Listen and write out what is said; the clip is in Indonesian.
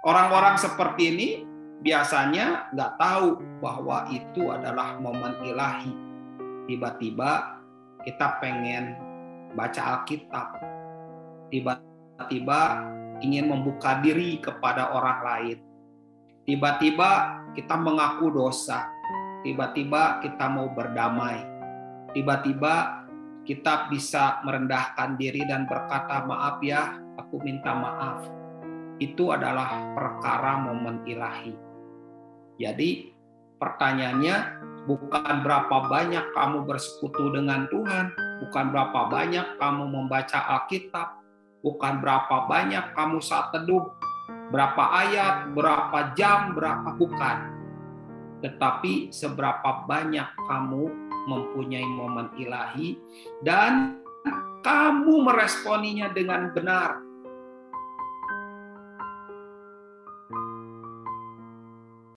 Orang-orang seperti ini biasanya nggak tahu bahwa itu adalah momen ilahi. Tiba-tiba kita pengen baca Alkitab. Tiba-tiba ingin membuka diri kepada orang lain. Tiba-tiba kita mengaku dosa. Tiba-tiba kita mau berdamai. Tiba-tiba kita bisa merendahkan diri dan berkata, "Maaf ya, aku minta maaf." Itu adalah perkara momen ilahi. Jadi pertanyaannya bukan berapa banyak kamu bersekutu dengan Tuhan, bukan berapa banyak kamu membaca Alkitab, bukan berapa banyak kamu saat teduh, berapa ayat, berapa jam, berapa bukan. Tetapi seberapa banyak kamu mempunyai momen ilahi dan kamu meresponinya dengan benar